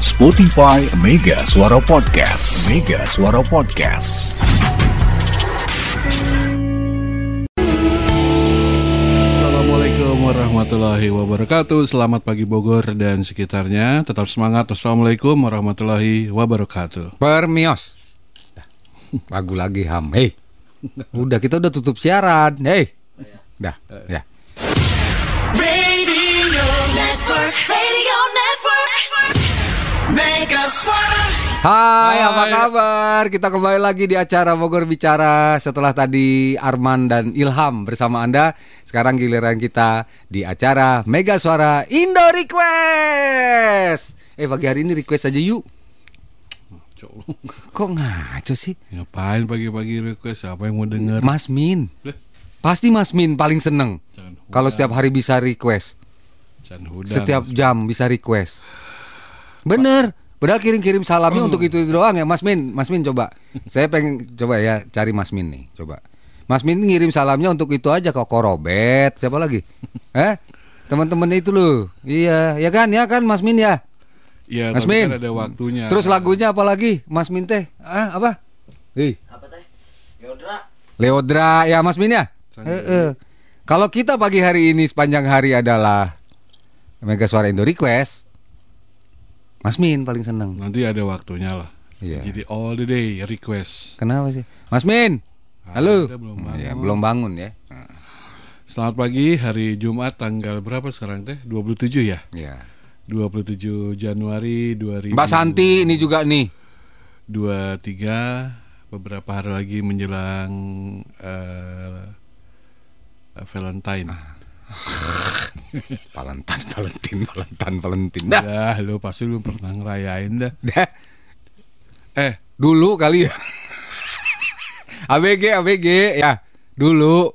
Spotify Mega Suara Podcast. Mega Suara Podcast. Assalamualaikum warahmatullahi wabarakatuh Selamat pagi Bogor dan sekitarnya Tetap semangat Assalamualaikum warahmatullahi wabarakatuh Permios. Lagu lagi ham. Hei. Udah kita udah tutup siaran. Hei. Dah, ya. Radio Network, Radio Network. Hai, Hai. apa kabar? Kita kembali lagi di acara Bogor Bicara setelah tadi Arman dan Ilham bersama Anda. Sekarang giliran kita di acara Mega Suara Indo Request. Eh, pagi hari ini request aja yuk. Kok ngaco sih? Ngapain pagi-pagi request Apa yang mau denger Mas Min. Pasti Mas Min paling seneng kalau setiap hari bisa request. Setiap jam bisa request. Bener. Padahal kirim-kirim salamnya untuk itu, doang ya Mas Min. Mas Min coba. Saya pengen coba ya cari Mas Min nih. Coba. Mas Min ngirim salamnya untuk itu aja kok Korobet. Siapa lagi? Eh? Teman-teman itu loh. Iya, ya kan? Ya kan Mas Min ya? Iya Mas tapi Min. kan ada waktunya Terus lagunya apa lagi? Mas Min teh? Ah, apa? Ih, Apa teh? Yodra. Leodra ya Mas Min ya? Eh, eh. Kalau kita pagi hari ini sepanjang hari adalah Mega Suara Indo Request. Mas Min paling seneng. Nanti ada waktunya lah Iya. Jadi all the day request Kenapa sih? Mas Min. Halo. Ada, belum Hmm, bangun. ya, belum bangun ya. Selamat pagi hari Jumat tanggal berapa sekarang teh 27 ya Ya. 27 Januari 2000 Mbak Santi ini juga nih. 23 beberapa hari lagi menjelang eh, Valentine. Valentine, Valentine, Valentine, Valentine. Dah. Dah, lu pasti lu pernah ngerayain dah. Dah. Eh, Dulu kali ya. ABG, ABG ya. Dulu.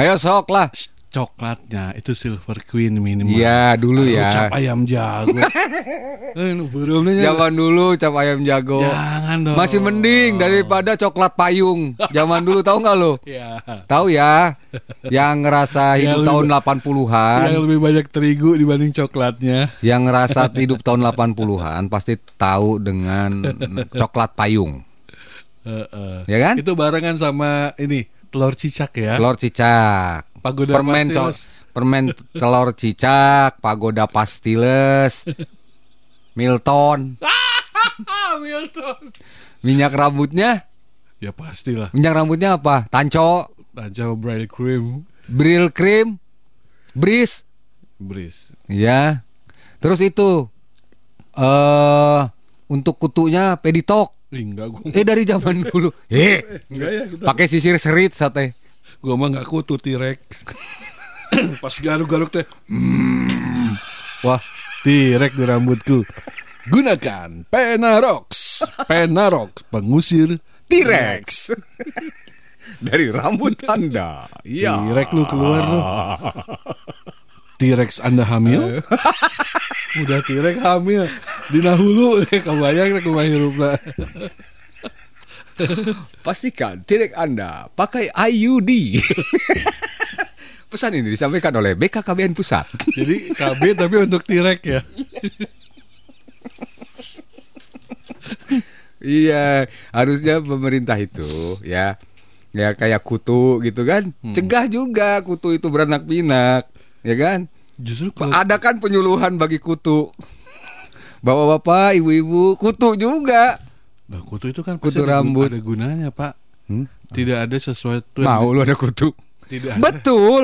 Ayo sok lah. Coklatnya itu Silver Queen minimal. Iya, dulu Lu ya. cap ayam jago. eh, nih. Zaman dulu cap ayam jago. Jangan dong. Masih mending daripada coklat payung. Zaman dulu tahu nggak lo? Ya. Tahu ya? Yang ngerasa Ya, hidup lu- tahun 80-an. Yang lebih banyak terigu dibanding coklatnya. Yang ngerasa hidup tahun 80-an pasti tahu dengan coklat payung. Heeh. Ya kan? Itu barengan sama ini telur cicak ya. Telur cicak. Pagoda permen Pastiles. permen telur cicak, pagoda pastiles. Milton, Milton. minyak rambutnya, Ya pastilah. minyak rambutnya apa? Tanco, Raja Braille Cream. Bril Cream, Bris, Bris. ya. Terus itu eh untuk kutunya peditok. Enggak gua. Eh dari zaman dulu. Eh, Enggak ya kita. pakai sisir serit sate. Gua mah enggak kutu T-Rex. Pas garuk-garuk teh. Hmm. Wah, T-Rex di rambutku. Gunakan Penarox. Penarox pengusir T-Rex. dari rambut Anda. Iya. T-Rex lu keluar lu. T-Rex Anda hamil? Udah T-Rex hamil. Dina hulu kebayang teh kumaha. Pastikan T-Rex Anda pakai IUD. Pesan ini disampaikan oleh BKKBN Pusat. Jadi KB tapi untuk T-Rex ya. iya, harusnya pemerintah itu ya ya kayak kutu gitu kan. Hmm. Cegah juga kutu itu beranak pinak, ya kan? Justru kalau Ada kan penyuluhan bagi kutu. Bapak-bapak, ibu-ibu, kutu juga. Nah, kutu itu kan Kutu rambut. ada gunanya, Pak. Hmm? Tidak ada sesuatu yang Mau lu ada kutu? tidak ada. Betul.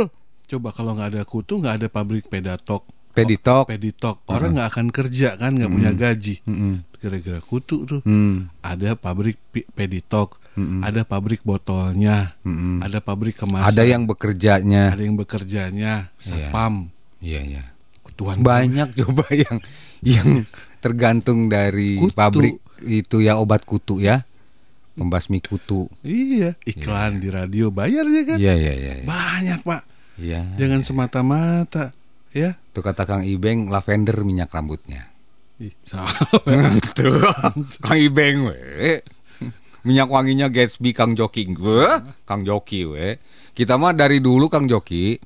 Coba kalau nggak ada kutu, nggak ada pabrik pedatok. Peditok. Peditok. Orang nggak akan kerja kan, nggak punya gaji. Mm-mm. Kira-kira kutu tuh. Hmm. Ada pabrik peditok, Mm-mm. ada pabrik botolnya, Mm-mm. ada pabrik kemasan. Ada yang bekerjanya. ada yang bekerjanya, sapam, Iya, iya. kutuan Banyak coba yang yang tergantung dari Kutu. pabrik itu ya obat kutu ya. Pembasmi kutu. Iya, iklan di radio bayar ya kan? Iya, iya, iya. iya. Banyak, Pak. Iya. Jangan semata-mata ya. Tuh kata Kang Ibeng lavender minyak rambutnya. Tuh, Kang Ibeng we. Minyak wanginya Gatsby Kang Joki. Weh, Kang Joki we. Kita mah dari dulu Kang Joki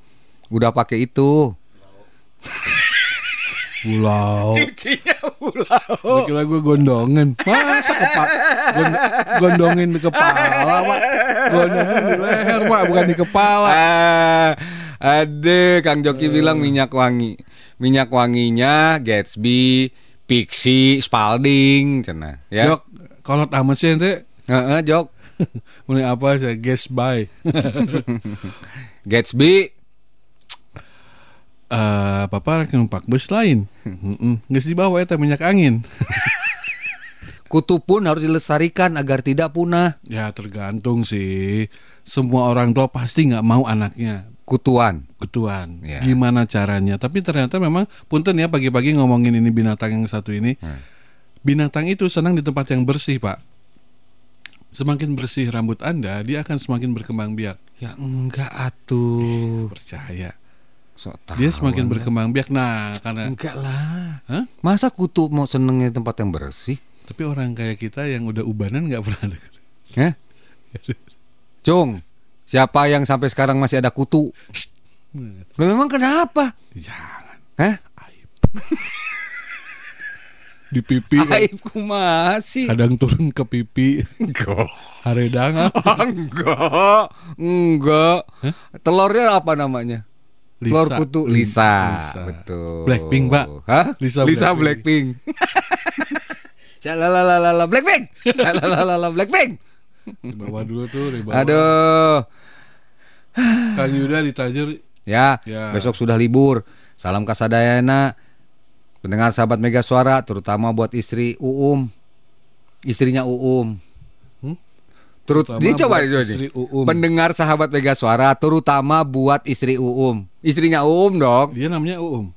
udah pakai itu. Pulau. Cucinya pulau. Kira gue gondongan. Masa kepa gond- gondongin di kepala, Pak. Gondongin di leher, Pak, bukan di kepala. Ah, ada Kang Joki bilang minyak wangi. Minyak wanginya Gatsby, Pixie, Spalding, cina. Ya. Jok, kalau tamat sih ente Heeh, Jok. mulai apa saya guess by. Gatsby Eh, papa rek numpak bus lain. Heeh. Geus dibawa eta minyak angin. kutu pun harus dilestarikan agar tidak punah. Ya tergantung sih. Semua orang tua pasti nggak mau anaknya Kutuan. ketuan. Ya. Gimana caranya? Tapi ternyata memang punten ya pagi-pagi ngomongin ini binatang yang satu ini. Hmm. Binatang itu senang di tempat yang bersih, Pak. Semakin bersih rambut Anda, dia akan semakin berkembang biak. Ya enggak atuh. Percaya. Sok tahu Dia semakin Anda. berkembang biak. Nah, karena Enggak lah. Hah? Masa kutu mau seneng di tempat yang bersih? tapi orang kayak kita yang udah ubanan nggak pernah ada. Hah? Cung, siapa yang sampai sekarang masih ada kutu? Loh, memang kenapa? Jangan. Hah? Aib. di pipi kan. Aibku masih. kadang turun ke pipi Enggak. haredang Enggak. Enggak. Hah? Telurnya apa namanya? Telur Lisa. kutu Lisa. Lisa. Betul. Blackpink, Pak. Hah? Lisa Lisa Blackpink. Blackpink. Blackpink. Blackpink. dibawa dulu tuh dibawa Aduh. Kang Yuda ditajur Ya, Ya. besok sudah libur. Salam kasadayana. Pendengar sahabat Mega Suara, terutama buat istri Uum. Istrinya Uum. Hmm? Terut ini coba coba istri. Uum. Pendengar sahabat Mega Suara, terutama buat istri Uum. Istrinya Uum dong. dia namanya Uum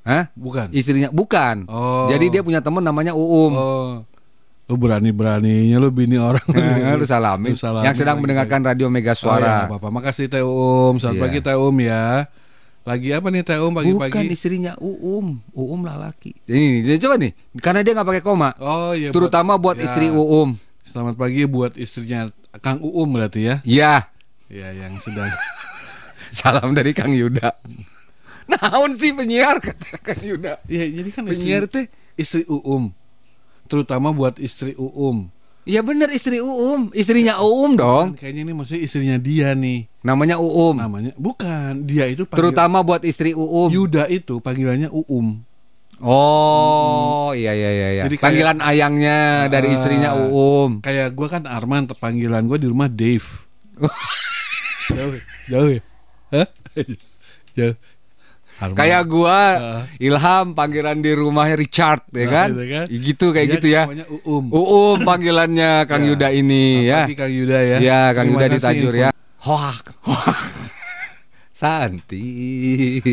Hah? bukan Istrinya bukan. oh Jadi dia punya teman namanya Uum. oh lu berani beraninya lu bini orang Eh, lu salamin. Lu salamin Yang sedang mendengarkan radio Mega Oh, ya, Suara. apa makasih Teh Um selamat Iya. pagi Teh Um ya lagi apa nih Teh Um Bukan pagi-pagi istrinya Uum. Uum laki. Ini nih, coba nih. Karena dia nggak pakai koma. oh iya terutama buat ya. istri Uum. selamat pagi buat istrinya Kang Uum berarti ya Ya, ya yang sedang salam dari Kang Yuda. Naon sih penyiar kata Kang Yuda. ya jadi kan istri, Penyiar teh. istri Uum terutama buat istri Uum Ya bener istri Uum, istrinya Uum dong. Kan kayaknya ini maksudnya istrinya dia nih Namanya Uum. namanya bukan dia itu panggil- Terutama buat istri Uum. Yuda itu panggilannya Uum Oh, iya iya iya iya. Jadi kayak- Panggilan ayangnya dari Ah. istrinya Uum. kayak gua kan Arman panggilan gua di rumah Dave jauh jauh ya Hah? jauh Arman. Kayak gua Ah. Ilham panggilan di rumahnya Richard ya Nah, kan? gitu kan. Gitu kayak Dia gitu ya. Uum Uum panggilannya Kang Ya. Yuda ini ya. Pagi Kang Yuda ya Ya, Kang Terima Yuda ditajur info. ya. Hoak. hoak. Santi.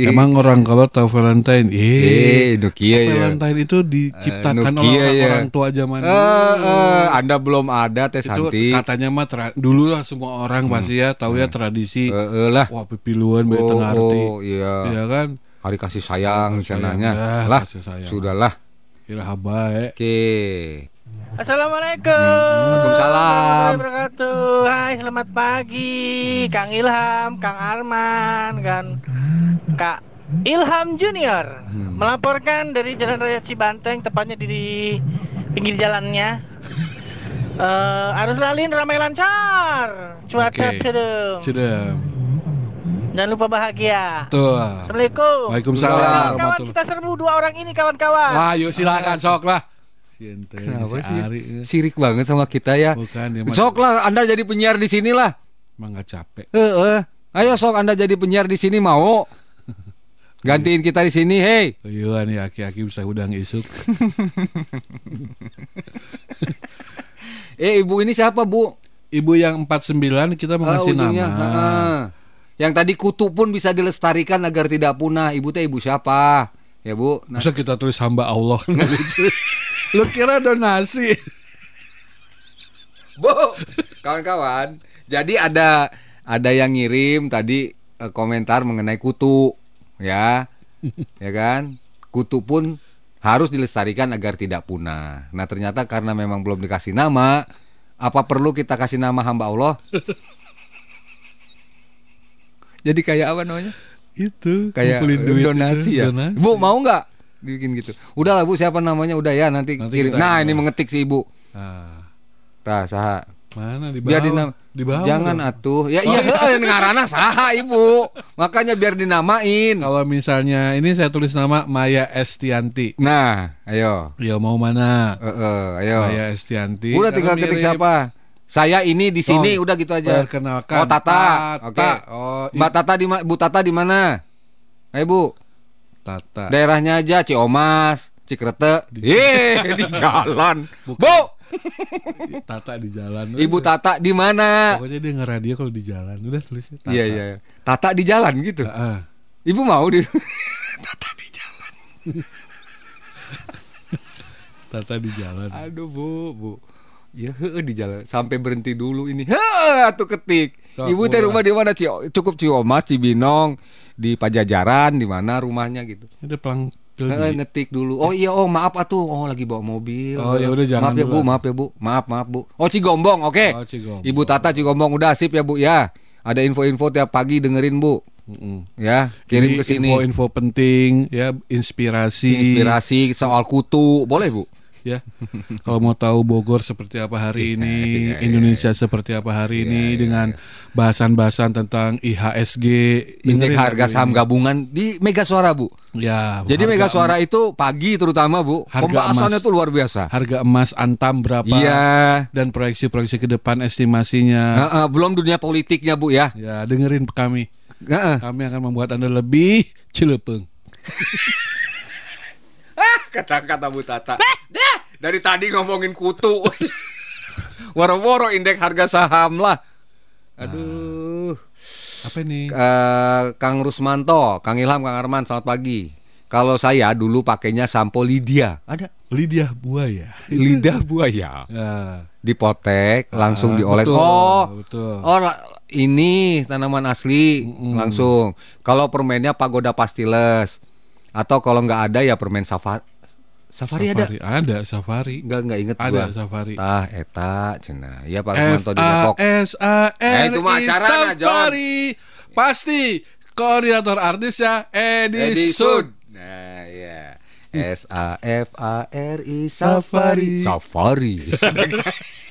Emang orang kalau tahu Valentine, eh eh, Nokia ya. Valentine itu diciptakan Eh, Nokia oleh ya. orang tua zaman Eh, dulu. eh, Anda belum ada Teh itu Santi. katanya mah tra- dulu lah semua orang pasti ya tahu ya tradisi. Eh, eh, lah. Wah pipiluan Oh, tengah arti. oh, iya. Iya kan? Hari kasih sayang sananya. sayang, Lah, sudahlah. Iraha bae. Oke. Assalamualaikum. Waalaikumsalam. Wabarakatuh. Hai, selamat pagi, Kang Ilham, Kang Arman, kan Kak Ilham Junior Hmm. melaporkan dari Jalan Raya Cibanteng, tepatnya di, pinggir jalannya. Eh, arus lalin ramai lancar, cuaca Oke. sedang, Sudah. jangan lupa bahagia. Tuh. Assalamualaikum. Waalaikumsalam. Kawan warahmatullahi- kita serbu dua orang ini kawan-kawan. Yuk silakan sok lah. Si ente, Kenapa si sih? Ari. Sirik banget sama kita ya. Bukan mah- Sok lah Anda jadi penyiar di sini lah. Emang nggak capek. Eh, eh. Ayo sok Anda jadi penyiar di sini mau. Gantiin kita di sini, hei. Iya nih aki-aki bisa udang isuk. Eh, ibu ini siapa, Bu? Ibu yang 49 kita mau Ah, kasih ujungnya, nama. heeh. Yang tadi kutu pun bisa dilestarikan agar tidak punah. Ibu teh ibu siapa? Ya, Bu. Nah, Masa kita tulis hamba Allah kan lucu. Lu kira donasi? Bu, kawan-kawan. Jadi ada ada yang ngirim tadi eh, komentar mengenai kutu, ya, ya kan? Kutu pun harus dilestarikan agar tidak punah. Nah ternyata karena memang belum dikasih nama, apa perlu kita kasih nama hamba Allah? Jadi kayak apa namanya? Itu Kayak duit donasi itu, ya. donasi. Bu mau nggak? dibikin gitu. Udah lah Bu, siapa namanya? Udah ya nanti, Nanti kirim. Nah, ini mengetik si Ibu. Ah, Tah, saha. mana di bawah? Biar dinam di bawah. Jangan dong. atuh. Ya Oh, iya iya. heueuh ngaranna saha Ibu. Makanya biar dinamain. Kalau misalnya ini saya tulis nama Maya Estianti. Nah, ayo. Ya mau mana? Heeh, ayo. Maya Estianti. Udah tinggal ketik siapa? Saya ini di sini Oh, udah gitu aja. Perkenalkan. Oh, Tata. Oke. Oh, i- Mbak Tata di Bu Tata di mana? Ayo Bu. Tata. Daerahnya aja Ciomas, Cikrete. Eh, di jalan. Bu, Tata di jalan. Ibu Tata di mana? Pokoknya dia ngeradio kalau di jalan. Udah tulisnya Tata. Iya, iya. Tata di jalan gitu. Ah, ah. Ibu mau di Tata di jalan. Tata di jalan. Aduh, Bu, Bu. Ya, heeh di jalan. Sampai berhenti dulu ini. Heeh, atuh ketik. Sok, Ibu teh rumah di mana, Cio? Cukup Ciomas, Cibinong, di Pajajaran, di mana rumahnya gitu. Ada pelang Heeh, ngetik dulu. Oh iya, oh maaf atuh. Oh lagi bawa mobil. Oh, ya udah, jangan Maaf ya Bu, maaf ya Bu. Maaf, maaf Bu. Oh Cigombong, oke. Oh, Cigombong. Ibu Tata Cigombong udah sip ya Bu ya. Ada info-info tiap pagi dengerin Bu. Mm-mm. Ya, kirim ke sini. Info-info penting ya, inspirasi. Inspirasi soal kutu, boleh Bu? Ya. Kalau mau tahu Bogor seperti apa hari ini, iya, iya, Indonesia seperti apa hari Iya, ini iya, dengan bahasan-bahasan tentang IHSG, Indeks harga saham ini. gabungan di Mega Suara Bu. Ya. Jadi Mega Suara itu pagi terutama Bu. Harga Pembahasannya emas. tuh luar biasa. harga emas antam berapa? Iya. Dan proyeksi-proyeksi ke depan estimasinya. Heeh, belum dunia politiknya Bu ya. Ya, dengerin kami. Heeh. Kami akan membuat Anda lebih cilepeng. Ah, kata-kata Bu Tata. Dah, dari tadi ngomongin kutu. Woro-woro indeks harga saham lah. Aduh. Apa ini? Eh, Kang Rusmanto, Kang Ilham, Kang Arman, selamat pagi. Kalau saya dulu pakainya sampo Lydia. Ada Lidah buaya. lidah buaya. Ya. Dipotek, langsung Ah, dioles. betul, oh, betul. oh ini tanaman asli Mm-mm. langsung. Kalau permennya pagoda pastiles. Atau kalau nggak ada ya permen safari. Safari, ada? Ada safari. Enggak enggak inget Ada gua. safari. Tah eta cenah. Ya Pak Rusmanto di Depok. S A R Eh, itu mah John. Safari. Pasti koordinator artisnya Edi Edi Sud. Sud. Nah, ya. S A F A R I Safari. Safari.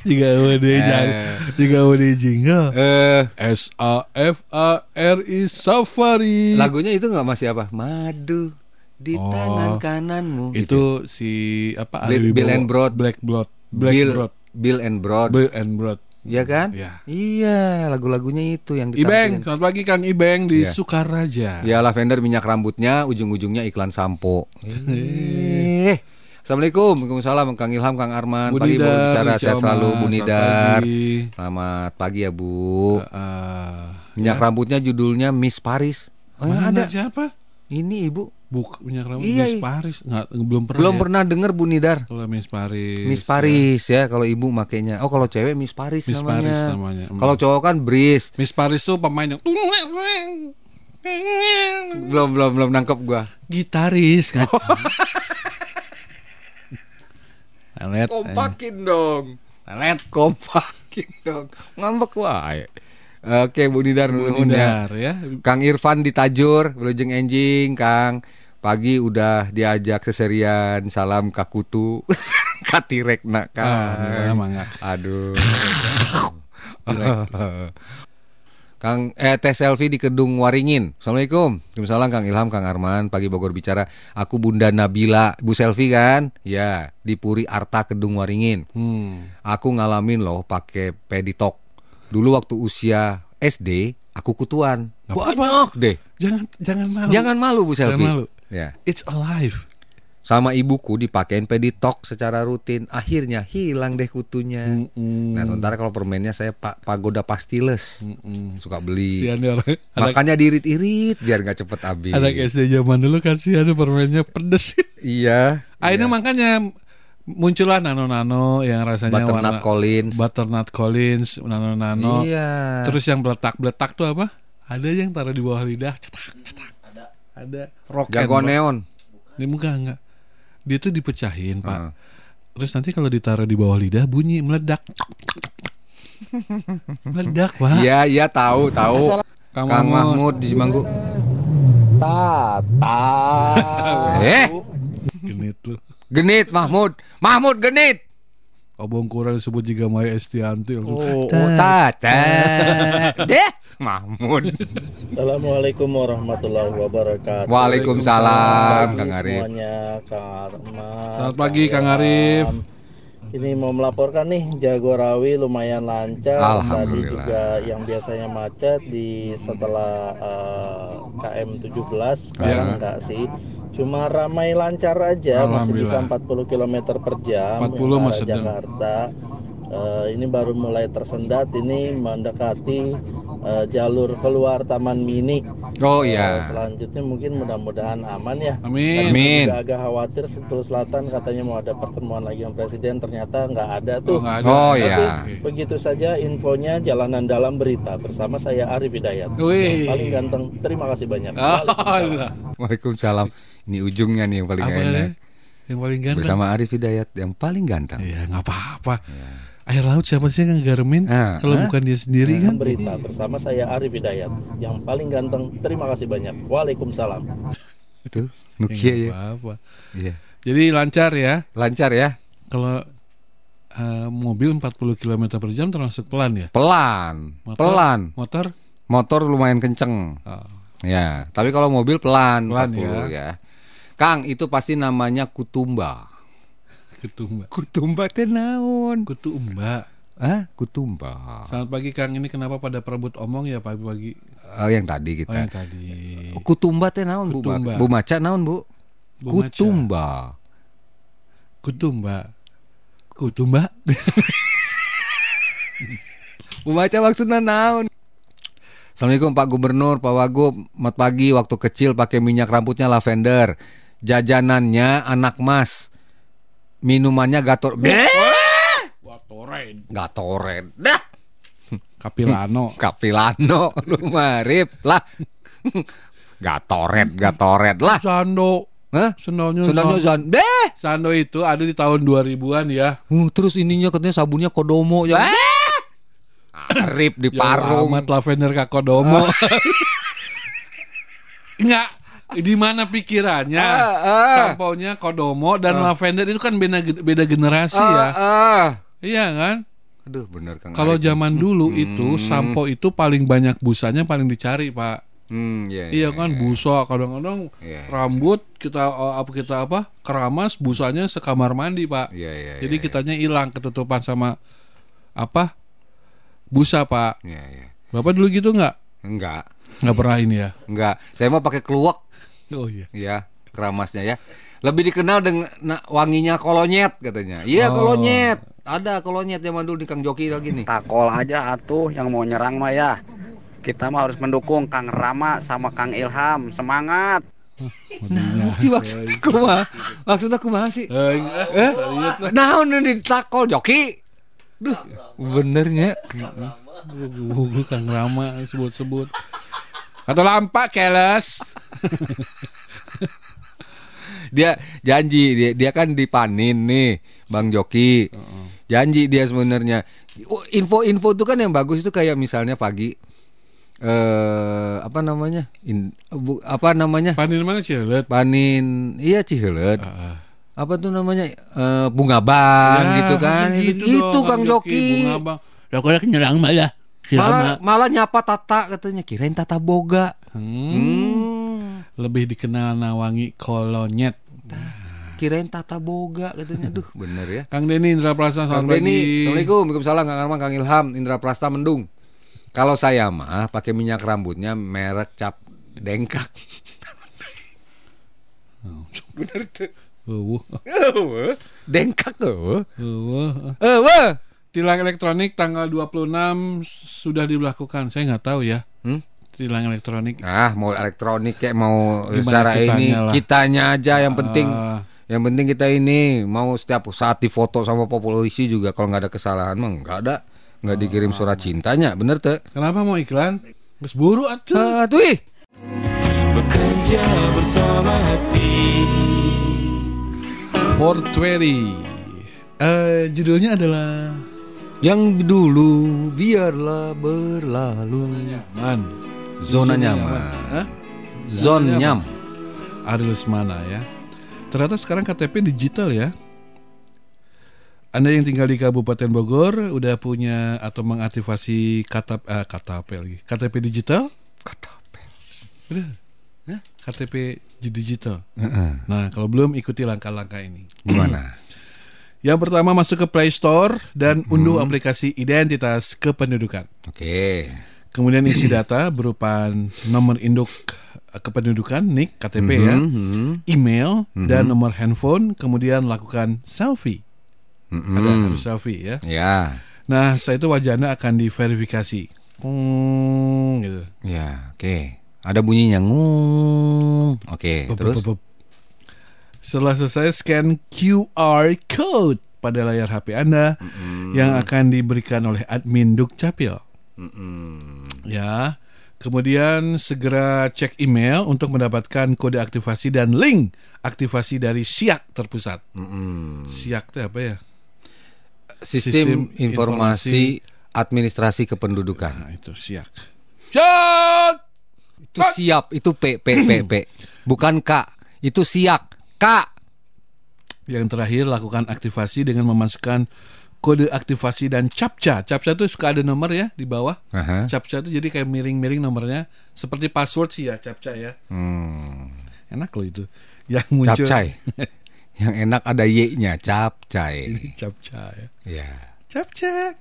Jika udah Eh. jang- jika udah jingle. Eh, S A F A R I Safari. lagunya itu nggak masih apa? Madu di Oh, tangan kananmu. gitu. Itu si apa? Bill- Bill and Broad. Black Blood. Black Bill, Blood. Bill and Broad. Bill and Broad. Iya kan? Ya. Iya, lagu-lagunya itu yang Ibeng, ditampilin. selamat pagi Kang Ibeng di Iya. Sukaraja. Ya lavender minyak rambutnya, ujung-ujungnya iklan sampo. Eh. Assalamualaikum, Waalaikumsalam, Kang Ilham, Kang Arman. Bu pagi Nidar, bicara, saya selalu Allah, Bu selamat pagi. Selamat pagi ya Bu. Uh, Minyak ya. rambutnya judulnya Miss Paris. Oh, ya Mana ada. siapa? Ini Ibu. Buk minyak rambut Iya, Miss. Paris. Nggak, belum pernah. Belum ya? pernah dengar Bu Nidar. Kalau Miss Paris. Miss Paris ya, kalau Ibu makainya. Oh, kalau cewek Miss Paris Miss namanya. Paris namanya. Hmm. Kalau cowok kan Breeze. Miss Paris tuh pemain yang Belum belum belum nangkep gua. gitaris kan. Lelet. Kompakin dong. Lelet. Kompakin dong. Ngambek wae. Oke, Bu Nidar Bu nuhun ya. Ya. Kang Irfan di Tajur, Wilujeng Enjing, Kang. Pagi udah diajak seserian salam kakutu katirek nak Ah, Kang. mangga. Aduh. Kang eh teh selfie di Kedung Waringin. Assalamualaikum. Waalaikumsalam Kang Ilham, Kang Arman. Pagi Bogor bicara. Aku Bunda Nabila. Bu selfie kan? Ya, di Puri Arta Kedung Waringin. Hmm. Aku ngalamin loh pakai peditok. Dulu waktu usia SD, aku kutuan. Banyak deh. Jangan jangan malu. Jangan malu Bu Jangan selfie. malu. Ya. It's alive. Sama ibuku dipakein peditok secara rutin. Akhirnya hilang deh kutunya. Mm-mm. Nah, sementara kalau permennya saya pak pagoda pastiles. Mm-mm. Suka beli. Sian ya Makanya diirit-irit biar nggak cepet habis. anak SD zaman dulu kan sih ada permennya pedes. Iya. Akhirnya iya. makanya muncullah nano-nano yang rasanya Butternut warna Collins. butternut Collins, nano-nano. Iya. Terus yang beletak-beletak tuh apa? Ada yang taruh di bawah lidah, cetak, cetak. Ada. Ada rock and jagoan roll. neon. Ini enggak enggak. Dia tuh dipecahin, Pak. Heeh. Terus nanti kalau ditaruh di bawah lidah bunyi meledak. meledak, Pak. Iya, iya tahu, tahu. Kang, Kang Mahmud. Mahmud di Cimanggu. Tata. Eh. Genit lu. Genit Mahmud. Mahmud genit. Obong kurang disebut juga Maya Estianti. Oh, tata. Deh, Mahmud. Assalamualaikum warahmatullahi wabarakatuh. Waalaikumsalam, Kang Arif. Semuanya, Kang Arman. Selamat pagi, Kang Arif. Ini mau melaporkan nih Jagorawi lumayan lancar. Tadi juga yang biasanya macet di setelah eh, KM 17 sekarang Ya. enggak sih. Cuma ramai lancar aja masih bisa Alhamdulillah. 40 km per jam 40 yang mah arah sedang. Jakarta. Eh, ini baru mulai tersendat ini mendekati eh, jalur keluar Taman Mini. Oh iya. selanjutnya mungkin mudah-mudahan aman ya. Amin. Amin. Juga agak khawatir Sentul Selatan katanya mau ada pertemuan lagi dengan presiden ternyata nggak ada Oh, tuh. nggak ada. Oh Tapi ya. begitu saja infonya jalanan dalam berita bersama saya Arif Hidayat. Wih. Yang paling ganteng. Terima kasih banyak. Oh, Waalaikumsalam. lah. Waalaikumsalam. Ini ujungnya nih yang paling Apa enak. nih? Yang paling ganteng. Bersama Arif Hidayat yang paling ganteng. Ya nggak apa-apa. Ya. Air laut siapa sih yang ngegaremin? Ah, Kalau ah. bukan dia sendiri kan? Berita bersama saya Arif Hidayat. Yang paling ganteng. Terima kasih banyak. Waalaikumsalam. Ya, Nokia nggak ya. apa-apa. Iya. Jadi lancar ya. Lancar ya. Kalau eh, mobil 40 km per jam termasuk pelan ya. Pelan. Motor? Pelan. Motor? Motor lumayan kenceng. Oh. Ya, tapi kalau mobil pelan, Pelan 40 ya. Kang, itu pasti namanya kutumba. Ketumba. Kutumba teh naon? Kutu umba. Hah? Kutumba. Selamat pagi Kang. Ini kenapa pada perebut omong ya pagi-pagi? Oh, yang tadi Oh kita. yang tadi. Kutumba teh naon, Bu? Kutumba. Bu Maca naon, Bu? Bu. Kutumba. Kutumba. Kutumba. Bu Maca maksudnya naon? Assalamualaikum Pak Gubernur, Pak Wagub. Selamat pagi, waktu kecil pakai minyak rambutnya lavender. Jajanannya anak mas. Minumannya gator. Beh! Watoren. Gatoren. Dah. Kapilano. Kapilano lu marip lah. Gatoret, gatoret lah. Sando. Hah? Sendalnya Sendalnya Sando. Zan. Beh. Sando itu ada di tahun 2000-an ya. Uh, terus ininya katanya sabunnya Kodomo ya. Arif di Jauh parung. amat lavender kakodomo. Enggak. Di mana pikirannya? Ah, ah. Sampo-nya kodomo dan Ah. lavender itu kan beda beda generasi Ah, ya. ah. Iya kan? Aduh, bener Kang. Kalau zaman dulu Hmm. itu sampo itu paling banyak busanya paling dicari, Pak. Hmm, iya, Iya kan busa kadang-kadang Iya. rambut kita eh, apa kita apa? keramas busanya sekamar mandi, Pak. Iya, iya. Jadi iya, kitanya hilang ketutupan sama apa? Busa, Pak. Iya, iya. Bapak dulu gitu nggak? Enggak, Nggak pernah ini ya? enggak. Saya mau pakai keluak Oh iya. ya, keramasnya ya. Lebih dikenal dengan na- wanginya kolonyet katanya. Iya, Oh. kolonyet. Ada kolonyet zaman dulu di Kang Joki lagi nih. Takol aja atuh yang mau nyerang mah ya. Kita mah harus mendukung Kang Rama sama Kang Ilham. Semangat. Nah, si maksudnya kumaha? Maksudnya kumaha sih? Eh? Nah, ini ditakol joki. Duh, benernya. Gue Kang Rama sebut-sebut. Atau lampak keles. Dia janji dia, dia kan dipanin nih, Bang Joki. Janji dia sebenarnya. Oh, Info-info itu kan yang bagus itu kayak misalnya pagi eh apa namanya? In- bu- apa namanya? Panin mana Cilet? Panin iya Cihelet. Ah, Apa tuh namanya? Eh bunga bang Ya, gitu kan. gitu itu dong, Kang Joki. Bunga bang. Kalau nyerang. Si Malah, Rama. malah nyapa Tata katanya kirain Tata Boga. Hmm. Hmm. Lebih dikenal nawangi kolonyet. Kirain Tata Boga katanya. Duh, bener ya. Kang Denny Indra Prasa Kang selamat Denny, pagi. Assalamualaikum, Waalaikumsalam, Kang Arman, Kang Ilham, Indra Prasta Mendung. Kalau saya mah pakai minyak rambutnya merek cap dengkak. Bener tuh. Eueuh. Dengkak tuh. Eueuh. Tilang elektronik tanggal 26 sudah dilakukan. Saya nggak tahu ya. Hmm? Tilang elektronik. Nah, mau elektronik kayak mau Gimana secara kitanya ini lah. kitanya aja yang penting Ah, yang penting kita ini mau setiap saat difoto sama polisi juga kalau nggak ada kesalahan mah nggak ada nggak dikirim surat cintanya bener tuh kenapa mau iklan? Geus buru atuh. Ah, tuh ih. Bekerja bersama hati 420. Eh judulnya adalah yang dulu biarlah berlalu nyaman. zona Zona nyaman Hah? Zon Namanya Nyam. apa? Ari Lesmana ya. Ternyata sekarang KTP digital ya. Anda yang tinggal di Kabupaten Bogor udah punya atau mengaktifasi KTP eh, KTP lagi. KTP digital? KTP. Udah. Hah? KTP digital. Heeh. Nah, kalau belum ikuti langkah-langkah ini. Gimana? Yang pertama masuk ke Play Store dan unduh aplikasi identitas kependudukan. Oke. Kemudian isi data berupa nomor induk kependudukan, NIK, KTP ya, Mhm, mhm, email Mhm. dan nomor handphone, kemudian lakukan selfie. mhm. Ada harus selfie ya. Ya, Nah, setelah itu wajah Anda akan diverifikasi. Hmm, gitu. ya, oke. Ada bunyinya ngung. Oke, Bup, terus. bup, bup. Setelah selesai scan QR code pada layar HP Anda Mm-mm. yang akan diberikan oleh admin Dukcapil. Mm-mm. Ya. Kemudian segera cek email untuk mendapatkan kode aktivasi dan link aktivasi dari SIAK terpusat. Mm-mm. SIAK itu apa ya? Sistem, Sistem informasi administrasi kependudukan. Nah, itu SIAK. SIAK! Itu siap, itu P P P P. Bukan K, itu siap. K. Yang terakhir lakukan aktivasi dengan memasukkan kode aktivasi dan captcha. Captcha itu suka ada nomor ya di bawah. Aha. Captcha itu jadi kayak miring-miring nomornya seperti password sih ya captcha ya. Hmm. Enak loh itu. Yang muncul Capcay. Yang enak ada Y-nya, capcay. Ini captcha ya. Captcha.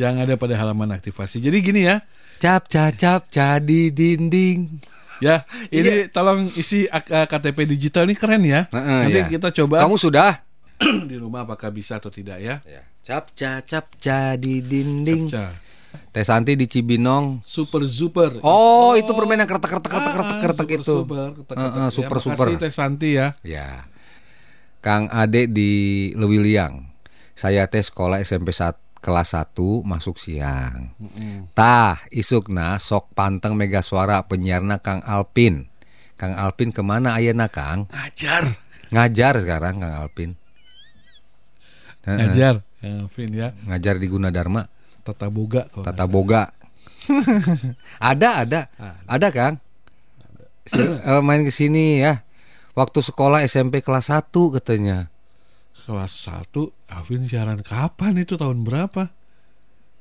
yang ada pada halaman aktivasi. Jadi gini ya. Capca capca di dinding. Ya, ini tolong isi ak- eh, KTP digital ini keren ya. Heeh, Nanti ya. kita coba Kamu sudah? di rumah apakah bisa atau tidak ya. Ya. Capca capca di dinding. Captcha. Teh Santi di Cibinong. Super super. Oh, itu permen yang kretek kretek kretek Ah, kretek kretek super, itu. Super, ketek, Heeh, ketek. super, ya, super. Makasih Teh Santi ya. Ya. Kang Ade di Lewiliang. Saya teh sekolah SMP sat- kelas 1 masuk siang. Tah, isukna sok panteng mega suara penyiarna Kang Alpin. Kang Alpin ke mana ayeuna Kang? Ngajar. Ngajar sekarang Kang Alpin. Ngajar. Ya, Vin ya. Ngajar di Gunadarma, Tata Boga. Tata Boga. ada, ada. Ada Kang. Si- eh, main ke sini ya. Waktu sekolah SMP kelas 1 katanya. Kelas 1, Alvin siaran kapan itu tahun berapa?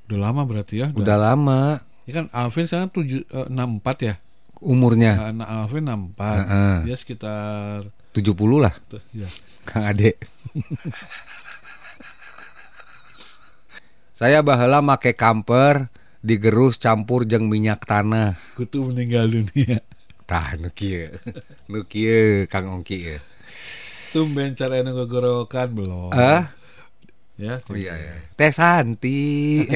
Udah lama berarti ya. Udah lama Ya kan Alvin sekarang 7 eh, 64 ya. umurnya. Nah, Alvin 64. Heeh. Dia sekitar 70 lah tuh, ya. Kang Ade. Saya baheula make kamper digerus campur jeung minyak tanah. Kutu meninggal dunia. Tah nu kieu. Nu kieu Kang Ongki ya. Tumben cara ngegorokan belum. Ah, Ya. oh iya ya. Teh Santi.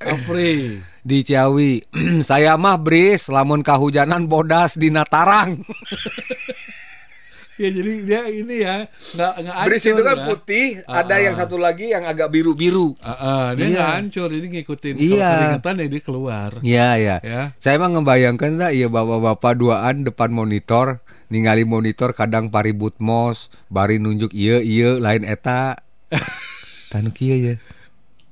Afri. di Ciawi. Saya mah bris lamun kahujanan bodas di Natarang. Ya jadi dia ini ya nggak nggak Bris itu kan ya. putih, Ah, ada yang ah. satu lagi yang agak biru-biru. Ah, ah, dia Iya. nggak hancur, jadi ngikutin Iya. kalau keringetan ya dia keluar. Iya, ya. Ya. Saya mah ngebayangkan lah iya bapak-bapak duaan depan monitor, ningali monitor kadang paribut mos, bari nunjuk iya iya lain eta. Tanu kieu ya.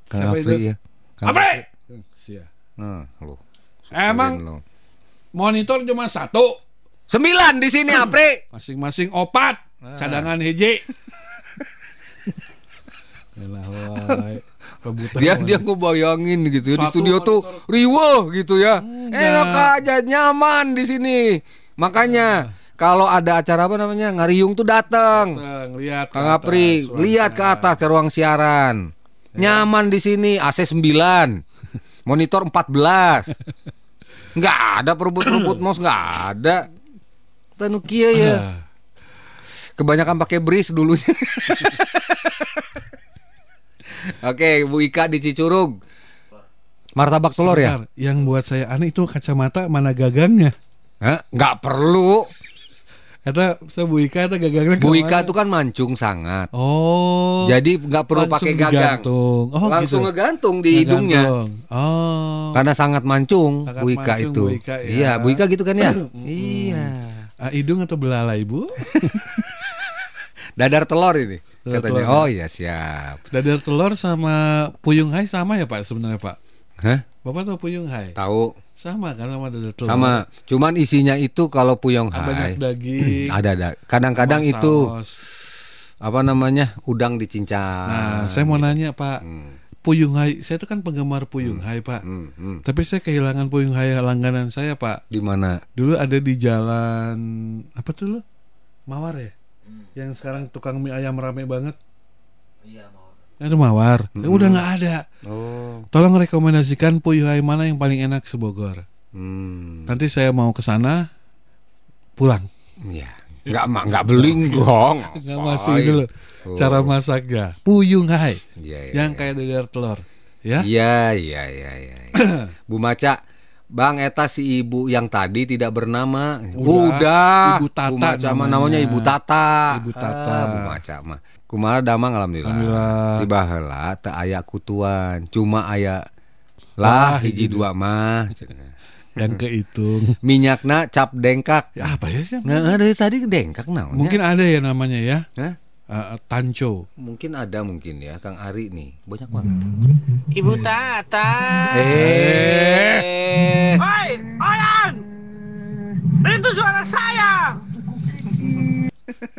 Kang itu? ya. Kang Apre! Sia. Nah, lu. Emang monitor cuma satu, Sembilan di sini Apri. masing-masing opat, Ah. cadangan hiji. Rebutan Dia dia ngebayangin gitu ya di Satu studio tuh riweuh gitu ya. Enggak. Enak aja nyaman di sini. Makanya kalau ada acara apa namanya ngariung tuh datang. Lihat Kang Apri, lihat ke ruangnya. atas ke ruang siaran. Nyaman di sini, AC 9. Monitor 14. Enggak ada perebut-perebut mouse enggak ada. Tanu kieu ya. Ah. Kebanyakan pakai bris dulunya. Oke, Bu Ika di Cicurug. Martabak telur ya? Yang buat saya aneh itu kacamata mana gagangnya? Hah? Enggak perlu. Kata saya Bu Ika itu gagangnya Bu? Ika tuh kan mancung sangat. Oh. Jadi enggak perlu pakai gagang. digantung. Oh, Langsung gitu. ngegantung di hidungnya. Oh. Karena sangat mancung Sangat Bu Ika mancung itu. Bu Ika, ya. Iya, Bu Ika gitu kan ya? Iya. Ah, hidung atau belalai, Bu? Dadar telur ini Dadar katanya. telur. Oh iya siap. Dadar telur sama puyung hai sama ya, Pak sebenarnya, Pak? Hah? Bapak tahu puyung hai? Tahu? Sama kan sama dada telur. Sama, cuman isinya itu kalau puyong Ah, Banyak hai. daging. ada ada. Kadang-kadang itu apa namanya? udang dicincang. Nah, saya mau gitu. nanya Pak, Hmm, Puyung Hai, saya itu kan penggemar Puyung Hai Pak. hmm, hmm. Tapi saya kehilangan Puyung Hai langganan saya Pak. Di mana? Dulu ada di jalan apa tuh lo? Mawar ya? Hmm. Yang sekarang tukang mie ayam rame banget. Iya, Mawar. Itu Mawar. Ya, Hmm. udah nggak ada. Oh. Tolong rekomendasikan Puyung Hai mana yang paling enak sebogor. Hmm. Nanti saya mau ke sana pulang. Ya. Enggak ma- enggak beli gong. Nggak masuk itu loh. Oh. Cara masaknya. Puyung Hai. Iya, iya, yang iya. kayak dadar telur. Ya? Iya, iya, iya, iya. iya. Bu Maca, Bang Eta si ibu yang tadi tidak bernama. Udah. Udah. Ibu Tata Bu Maca mah namanya. namanya Ibu Tata. Ibu Tata. Ah, Bu Maca mah. Kumaha damang alhamdulillah. Alhamdulillah. Tiba heula teu aya kutuan, cuma aya lah hiji dua mah. Yang kehitung. Minyakna cap dengkak. Ya apa ya sih? Nggak dari tadi dengkak naon Mungkin ada ya namanya ya. Hah? Eh, tanco. Mungkin ada mungkin ya Kang Ari nih. Banyak banget. Ibu Tata. Eh. Hoi, Oyan! Itu suara saya.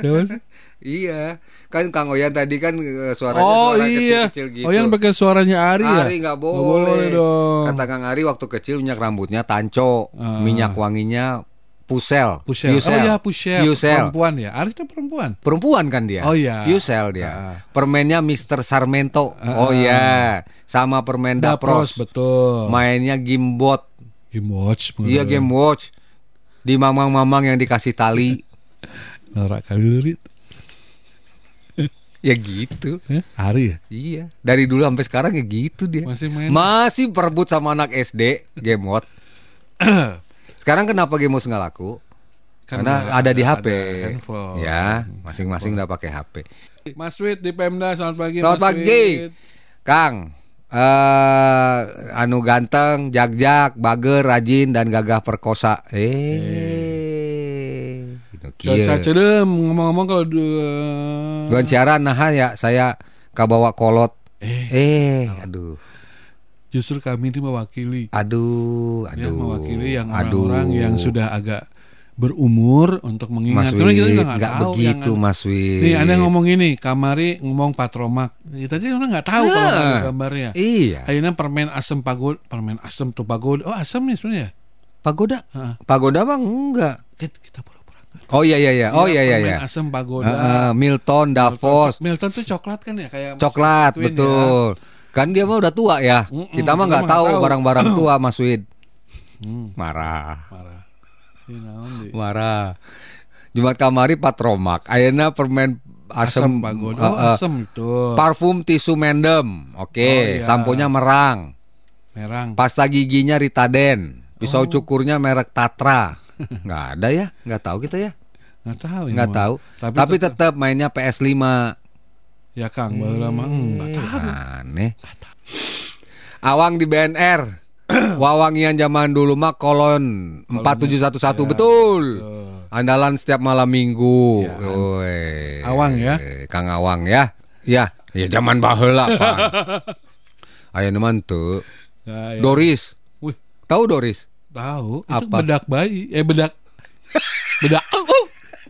Siapa sih? Iya, kan Kang Oyan tadi kan eh, suaranya Oh suara iya. kecil-kecil gitu. Oh yang pakai suaranya Ari ya? Ari nggak boleh. boleh dong. Kata Kang Ari waktu kecil minyak rambutnya tanco, Ah. minyak wanginya pusel. Pusel. Pusel. Oh iya Pusel. Pusel. Perempuan ya. Ari itu perempuan. Perempuan kan dia. Oh iya. Pusel dia. Ah. Permennya Mr. Sarmento. Ah. Oh iya. Sama permen Dapros Dapros. betul. Mainnya Gamebot. Game Watch. Iya Game Watch. Di mamang-mamang yang dikasih tali. Norak kali. Ya gitu. Eh, Ari ya. Iya. Dari dulu sampai sekarang ya gitu dia. Masih main. Masih perebut sama anak SD Game. Sekarang kenapa Game Watch nggak laku? Kan Karena ada- ada, di ada HP. handphone. Ya, masing-masing udah pakai HP. Mas Wid di Pemda selamat pagi. Selamat Mas pagi. Wid. Kang, eh anu ganteng, jag-jag, bager, rajin dan gagah perkosa. Eh. Gitu, usah cedem ngomong-ngomong kalau dua. Guan siaran nah ya saya kabawa kolot. Eh, Eh, aduh. justru kami ini mewakili. Aduh, ya, aduh. mewakili yang orang-orang yang sudah agak berumur untuk Mas mengingat. Kita Wid, juga nggak tahu begitu yang- Mas Wid. Nih, anda ngomong ini, Kamari ngomong Patromak. Ya, tadi orang nggak tahu kalau Nah. nggak ada gambarnya. Iya. Akhirnya permen asam pagod, permen asam tuh pagod. Oh asam nih sebenarnya. Pagoda. Heeh. Pagoda mah enggak. Kita, kita. Oh iya iya iya. Oh iya iya permen iya. Asam pagoda. Heeh, Milton, Davos, Milton tuh coklat kan ya kayak coklat Queen betul. Kan dia mah udah tua ya. Kita mah kita nggak mah tahu nggak tahu. barang-barang tua Mas Wid. Ya. Hmm, Marah. marah. Marah. Jumat kamari patromak. Ayeuna permen Asam asam pagoda. eh, Oh, eh, asam itu. Parfum tisu mendem. Oh, Oke, iya. samponya merang. Merang. Pasta giginya Ritaden. Pisau Oh. cukurnya merek Tatra. Nggak ada ya? Nggak tahu kita ya? Nggak tahu ya. Nggak tahu. Tapi, Tapi tetap- tetap mainnya PS5. ya Kang, baru lama nggak tahu. Aneh. Awang di BNR. Wawangian zaman dulu mah kolon 4711 Ya, betul. betul. Andalan setiap malam minggu. Ya. Woi. Awang ya? Kang Awang ya. Ya, ya zaman baheula Pak. Aya neman tuh. Doris. Wih. Tahu Doris? Tahu. Itu Apa? bedak bayi. Eh bedak. bedak.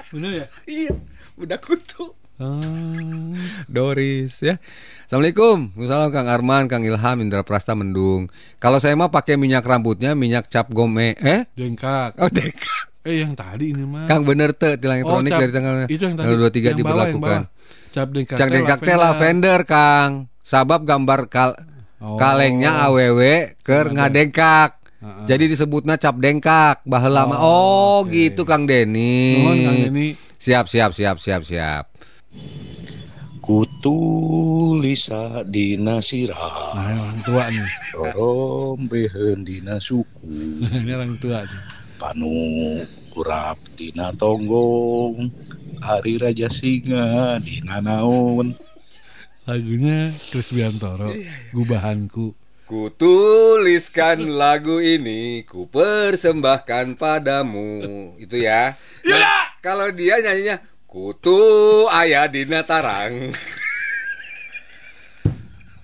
Bener ya? Iya, budak kutu. Hmm. Doris ya. Assalamualaikum. Waalaikumsalam Kang Arman, Kang Ilham, Indra Prasta Mendung. Kalau saya mah pakai minyak rambutnya minyak cap gome. Eh? Dengkak. Oh, dek. Eh yang tadi ini mah. Kang bener tuh tilang elektronik Oh, cap- dari tanggal itu yang tadi. tanggal 23 yang bawah, diberlakukan. bawah. Cap dengkak. Cak dengkak teh lavender, Kang. Sabab gambar kal Oh. kalengnya AWW keur Ada. Jadi disebutnya cap dengkak baheula mah. Oh, Oh, oke. gitu Kang Deni. Nuhun, Kang Deni. Siap, siap, siap, siap, siap. Kutulisa dina sirah Nah, orang tua nih. Rorombeheun dina suku ini orang tua nih. Panu urap dina tonggong Hari Raja Singa dina naon Lagunya Chris Biantoro, Gubahanku. Kutuliskan lagu ini, ku persembahkan padamu. Itu ya. Nah, kalau dia nyanyinya Kutu ayah dina tarang.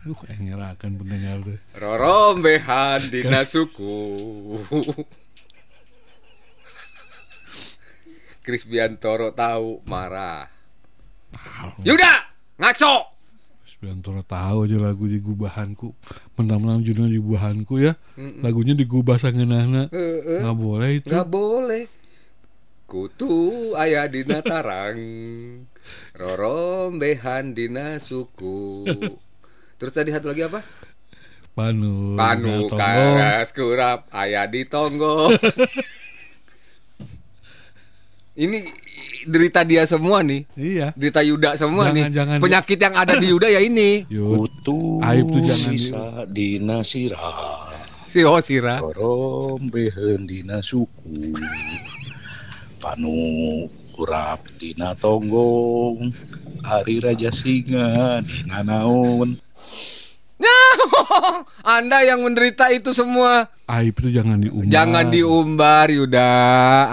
Uh, ngerakan pendengar tuh. Rorombehan dina suku. Kris Biantoro tahu marah. Yuda, ngaco. Sebentar tahu aja lagu di gubahanku. Menang-menang judulnya di gubahanku ya. Mm-mm. Lagunya digubah sangeunahna. Heeh. Nggak boleh itu. Nggak boleh. Kutu aya dina tarang. Rorombehan dina suku. Terus tadi satu lagi apa? Panu. Panu karas kurap aya di tonggo. Ini derita dia semua nih. Iya. Derita Yuda semua Jangan- nih. jangan- Penyakit yang ada di Yuda ya ini. Kutu Aib tuh jangan di- sisa dina sirah Si Hosira. Rorombeheun dina suku Panu urap dina tonggong Hari Raja Singa dina naon Anda yang menderita itu semua. Aib itu jangan diumbar. Jangan diumbar Yuda,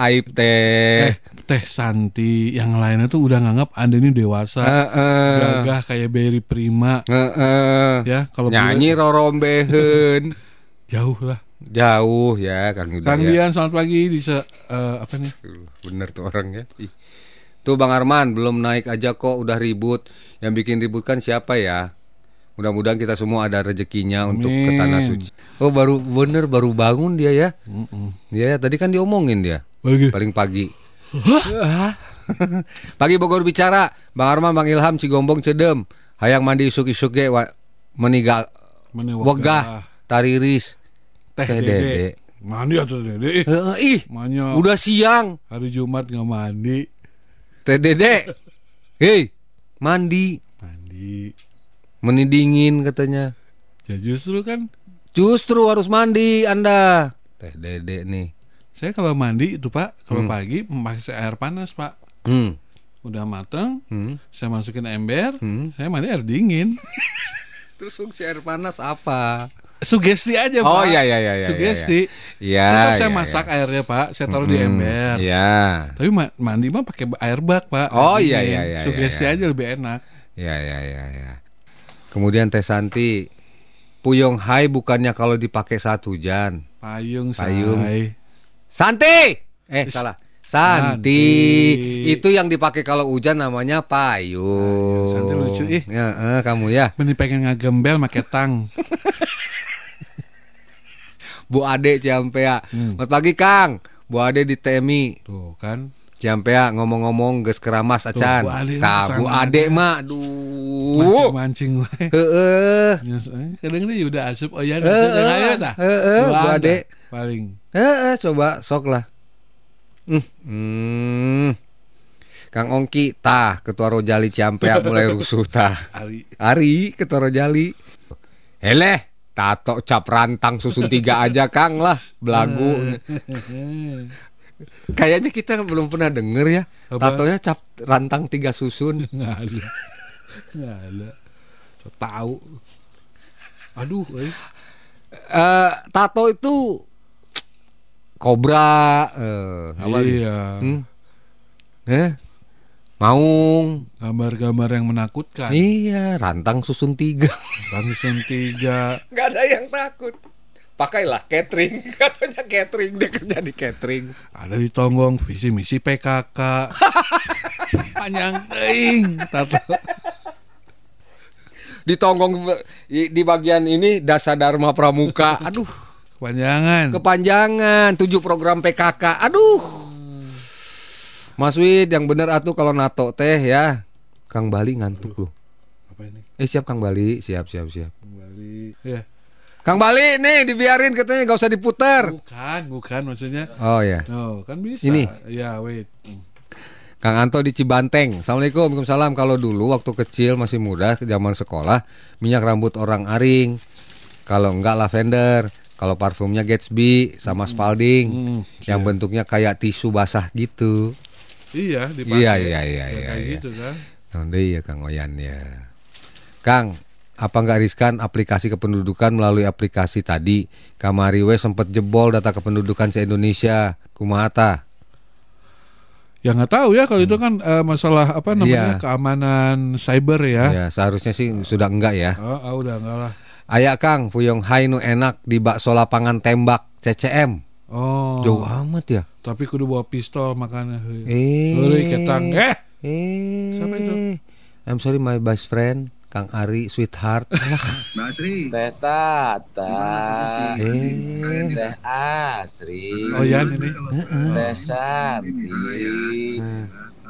aib teh. Eh, Teh Santi yang lainnya tuh udah nganggap Anda ini dewasa. Heeh. Gagah kayak Berry Prima. Heeh. Ya, kalau Nyanyi rorombeheun. jauh lah. Jauh ya Kang Yuda. Kang ya. Dian selamat pagi bisa eh, apa nih? Bener tuh orangnya. Tuh Bang Arman belum naik aja kok udah ribut. Yang bikin ribut kan siapa ya? Mudah-mudahan kita semua ada rezekinya untuk ke tanah Amin. suci. Oh baru bener baru bangun dia ya. Mm-mm. Dia ya tadi kan diomongin dia paling pagi. Hah? pagi Bogor bicara, Bang Arman, Bang Ilham, Cigombong, Cedem, hayang mandi isuk-isuk ge wa- meniga Mana wegah tariris Teh teh Dede. dede. Mandi atau Dede? Heeh, ih, Manya udah siang. hari Jumat nggak mandi. Teh dede. Hei, mandi. Mandi. Meni dingin katanya. Ya justru kan Justru harus mandi Anda. Teh Dede nih. Saya kalau mandi itu Pak, kalau Hmm. pagi memakai air panas Pak. Hmm. Udah mateng, Hmm. saya masukin ember, Hmm. saya mandi air dingin. Terus fungsi air panas apa? Sugesti aja Oh Pak. iya iya iya iya. Sugesti. Iya. Tetap saya iya, masak iya. airnya Pak, saya taruh di Hmm, ember. Iya. Tapi ma- mandi mah pakai air bak Pak. Oh, iya, iya, iya, Sugesti iya, iya. aja lebih enak. Iya iya iya iya. Kemudian Teh Santi, Puyong Hai bukannya kalau dipakai saat hujan. Payung, Payung. say. Santi. Eh Is- salah. Santi. Santi. Itu yang dipakai kalau hujan namanya payung. Santi lucu, ih. Ya, eh, kamu ya. Meni pengen ngagembel make tang. Bu Ade Ciampea. Hmm. Selamat pagi Kang. Bu Ade di TMI. Tuh kan. Ciampea ngomong-ngomong geus keramas acan. Bu Ade Tah, Bu ke sana Ade aja. mah aduh. Mancing-mancing wae. Heeh. Nyos, eh, Kadang dia udah asup oh ya Eh, eh, ayo dah. eh, eh, Dua Bu ada, Ade. paling. Heeh, coba sok lah. Hmm. hmm. Kang Ongki, tah ketua Rojali Ciampea mulai rusuh tah. Ari. Ari ketua Rojali. Heleh, tato cap rantang susun tiga aja Kang lah, belagu. Kayaknya kita belum pernah denger ya. Apa? Tatonya cap rantang tiga susun. Nggak ada. Nggak ada. So, tahu. Aduh, eh. Eh, tato itu kobra, eh, apa nih? Iya. Hmm? Eh, maung. Gambar-gambar yang menakutkan. Iya, rantang susun tiga. Langsung tiga. Gak ada yang takut. Pakailah catering, katanya catering dia kerja di catering. Ada di tonggong visi misi PKK. Panjang. Tato. Di tonggong di bagian ini dasa dharma pramuka. Aduh, Panjangan. kepanjangan. Tujuh program PKK. Aduh. Mas Wid yang bener atuh kalau nato teh ya. Kang Bali ngantuk loh. Apa ini? Eh siap Kang Bali, siap siap siap. Kembali. Ya. Kang Bali nih dibiarin katanya gak usah diputer. Bukan, bukan maksudnya. Oh ya. Oh, kan bisa. Ini. Ya, wait. Hmm. Kang Anto di Cibanteng. Assalamualaikum, Waalaikumsalam. Kalau dulu waktu kecil masih muda, zaman sekolah, minyak rambut orang aring. Kalau enggak lavender. Kalau parfumnya Gatsby sama Spalding. Hmm, Yang iya. bentuknya kayak tisu basah gitu. Iya, dipakai. Iya, iya, iya, Ya, iya, Kayak iya. gitu kan. Nah, iya Kang Oyan ya. Kang, apa nggak riskan aplikasi kependudukan melalui aplikasi tadi? Kamari we sempet jebol data kependudukan se-Indonesia. Kumahata. Ya nggak tahu ya kalau itu kan eh, masalah apa namanya Iya. keamanan cyber ya. Ya, seharusnya sih sudah enggak ya. Oh, ah, udah enggak lah. Ayak Kang, Fuyong Hai nu enak di bakso lapangan tembak CCM. Oh. Jauh amat ya. Tapi kudu bawa pistol makanya. Eh. Heuy, ketang. Eh. Eh. Siapa itu? I'm sorry my best friend, Kang Ari sweetheart. Alah. Teh Tata, eh. Teh Asri, Oh ya ini. Teh Santi,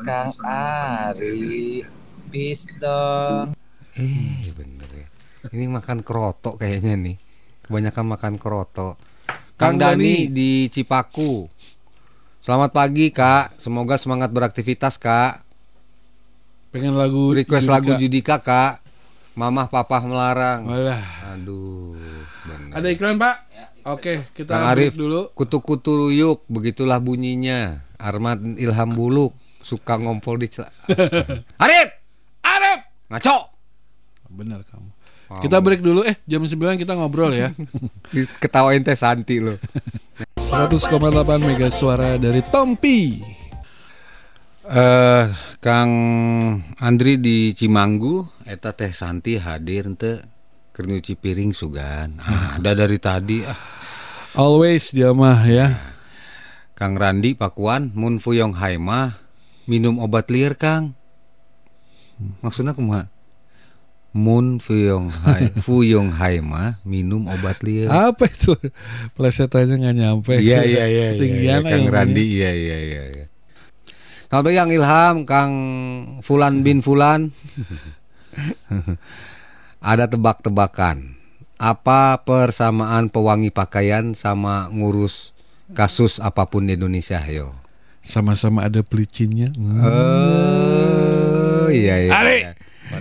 Kang Ari, Pistol. Eh, bener ya. Ini makan kerotok kayaknya nih. Kebanyakan makan kerotok. Kang Dani. di Cipaku. Selamat pagi, Kak. Semoga semangat beraktivitas, Kak. Pengen lagu Request Judika. lagu Judika, Kak. Mamah Papa melarang. Walah. Aduh, bener. Ada iklan, Pak? Oke, kita Kang Arif dulu. Kutu-kutu ruyuk, begitulah bunyinya. Armad Ilham Buluk suka ngompol di celana. Arif, Arif. ngaco. Benar kamu. Wow. Kita break dulu eh jam 9 kita ngobrol ya. Ketawain teh Santi lo. 100,8 mega suara dari Tompi. Eh, Kang Andri di Cimanggu, eta teh Santi hadir ente keur nyuci piring sugan. Ah, ada dari tadi ah. Always dia mah ya. Kang Randi Pakuan, mun Fuyong Hai mah minum obat liar Kang. Maksudnya kumaha? Mun Fuyong Hai, Fuyong Hai mah minum obat liar. Apa itu? Plesetannya nggak nyampe. Iya iya iya. iya, Ketinggian iya, Kang. Randi iya iya iya. iya. Selamat pagi Kang Ilham, Kang Fulan bin Fulan. Ada tebak-tebakan. Apa persamaan pewangi pakaian sama ngurus kasus apa pun di Indonesia yo? Sama-sama ada pelicinnya. Hmm. Oh iya iya. Ali! iya.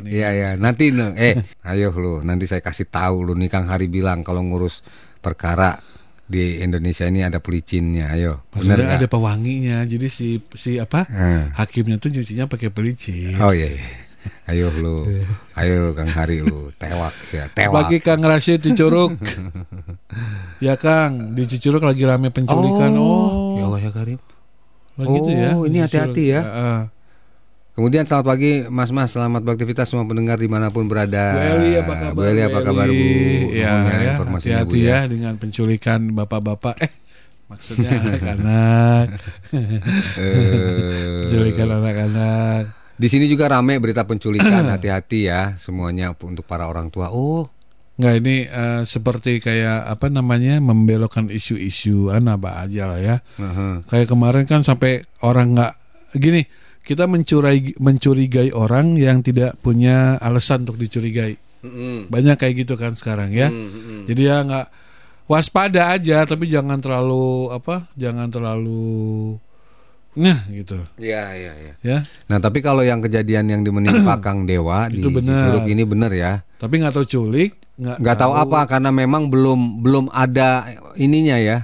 Iya iya, nanti eh ayo lu, nanti saya kasih tahu lu nih Kang Hari bilang kalau ngurus perkara di Indonesia ini ada pelicinnya, ayo. Bener Maksudnya ada pewanginya. Jadi si si apa? Eh. Hakimnya tuh nyucinya pakai pelicin. Oh iya, iya. Ayo lu, ayo lu Kang Hari lu, tewak ya, tewak. Bagi Kang Rashid di Curug. ya Kang, di Cicurug lagi rame penculikan. Oh, ya Allah ya Karim. Lagi gitu ya. Oh, ini hati-hati ya. Heeh. Kemudian selamat pagi Mas-mas, selamat beraktivitas semua pendengar di mana pun berada. Bu Eli apa kabar? Bu Eli apa kabar Bu? Ya, Mohon ya, informasinya Bu ya. ya dengan penculikan bapak-bapak. Eh, maksudnya anak-anak. Eh, penculikan anak-anak. Di sini juga rame berita penculikan, hati-hati ya semuanya untuk para orang tua. Oh, Nggak ini eh, seperti kayak apa namanya membelokkan isu-isu anak apa aja lah ya. heeh. Kayak kemarin kan sampai orang nggak gini kita mencurigai mencurigai orang yang tidak punya alasan untuk dicurigai. Mm-mm. Banyak kayak gitu kan sekarang ya. Mm, mm, mm. Jadi ya nggak waspada aja tapi jangan terlalu apa? Jangan terlalu nah gitu Iya, iya, iya. ya. Nah, tapi kalau yang kejadian yang menimpa Kang Dewa di Itu benar. Cisuruk ini benar ya. Tapi nggak tahu culik, nggak Nggak tahu apa karena memang belum belum ada ininya ya.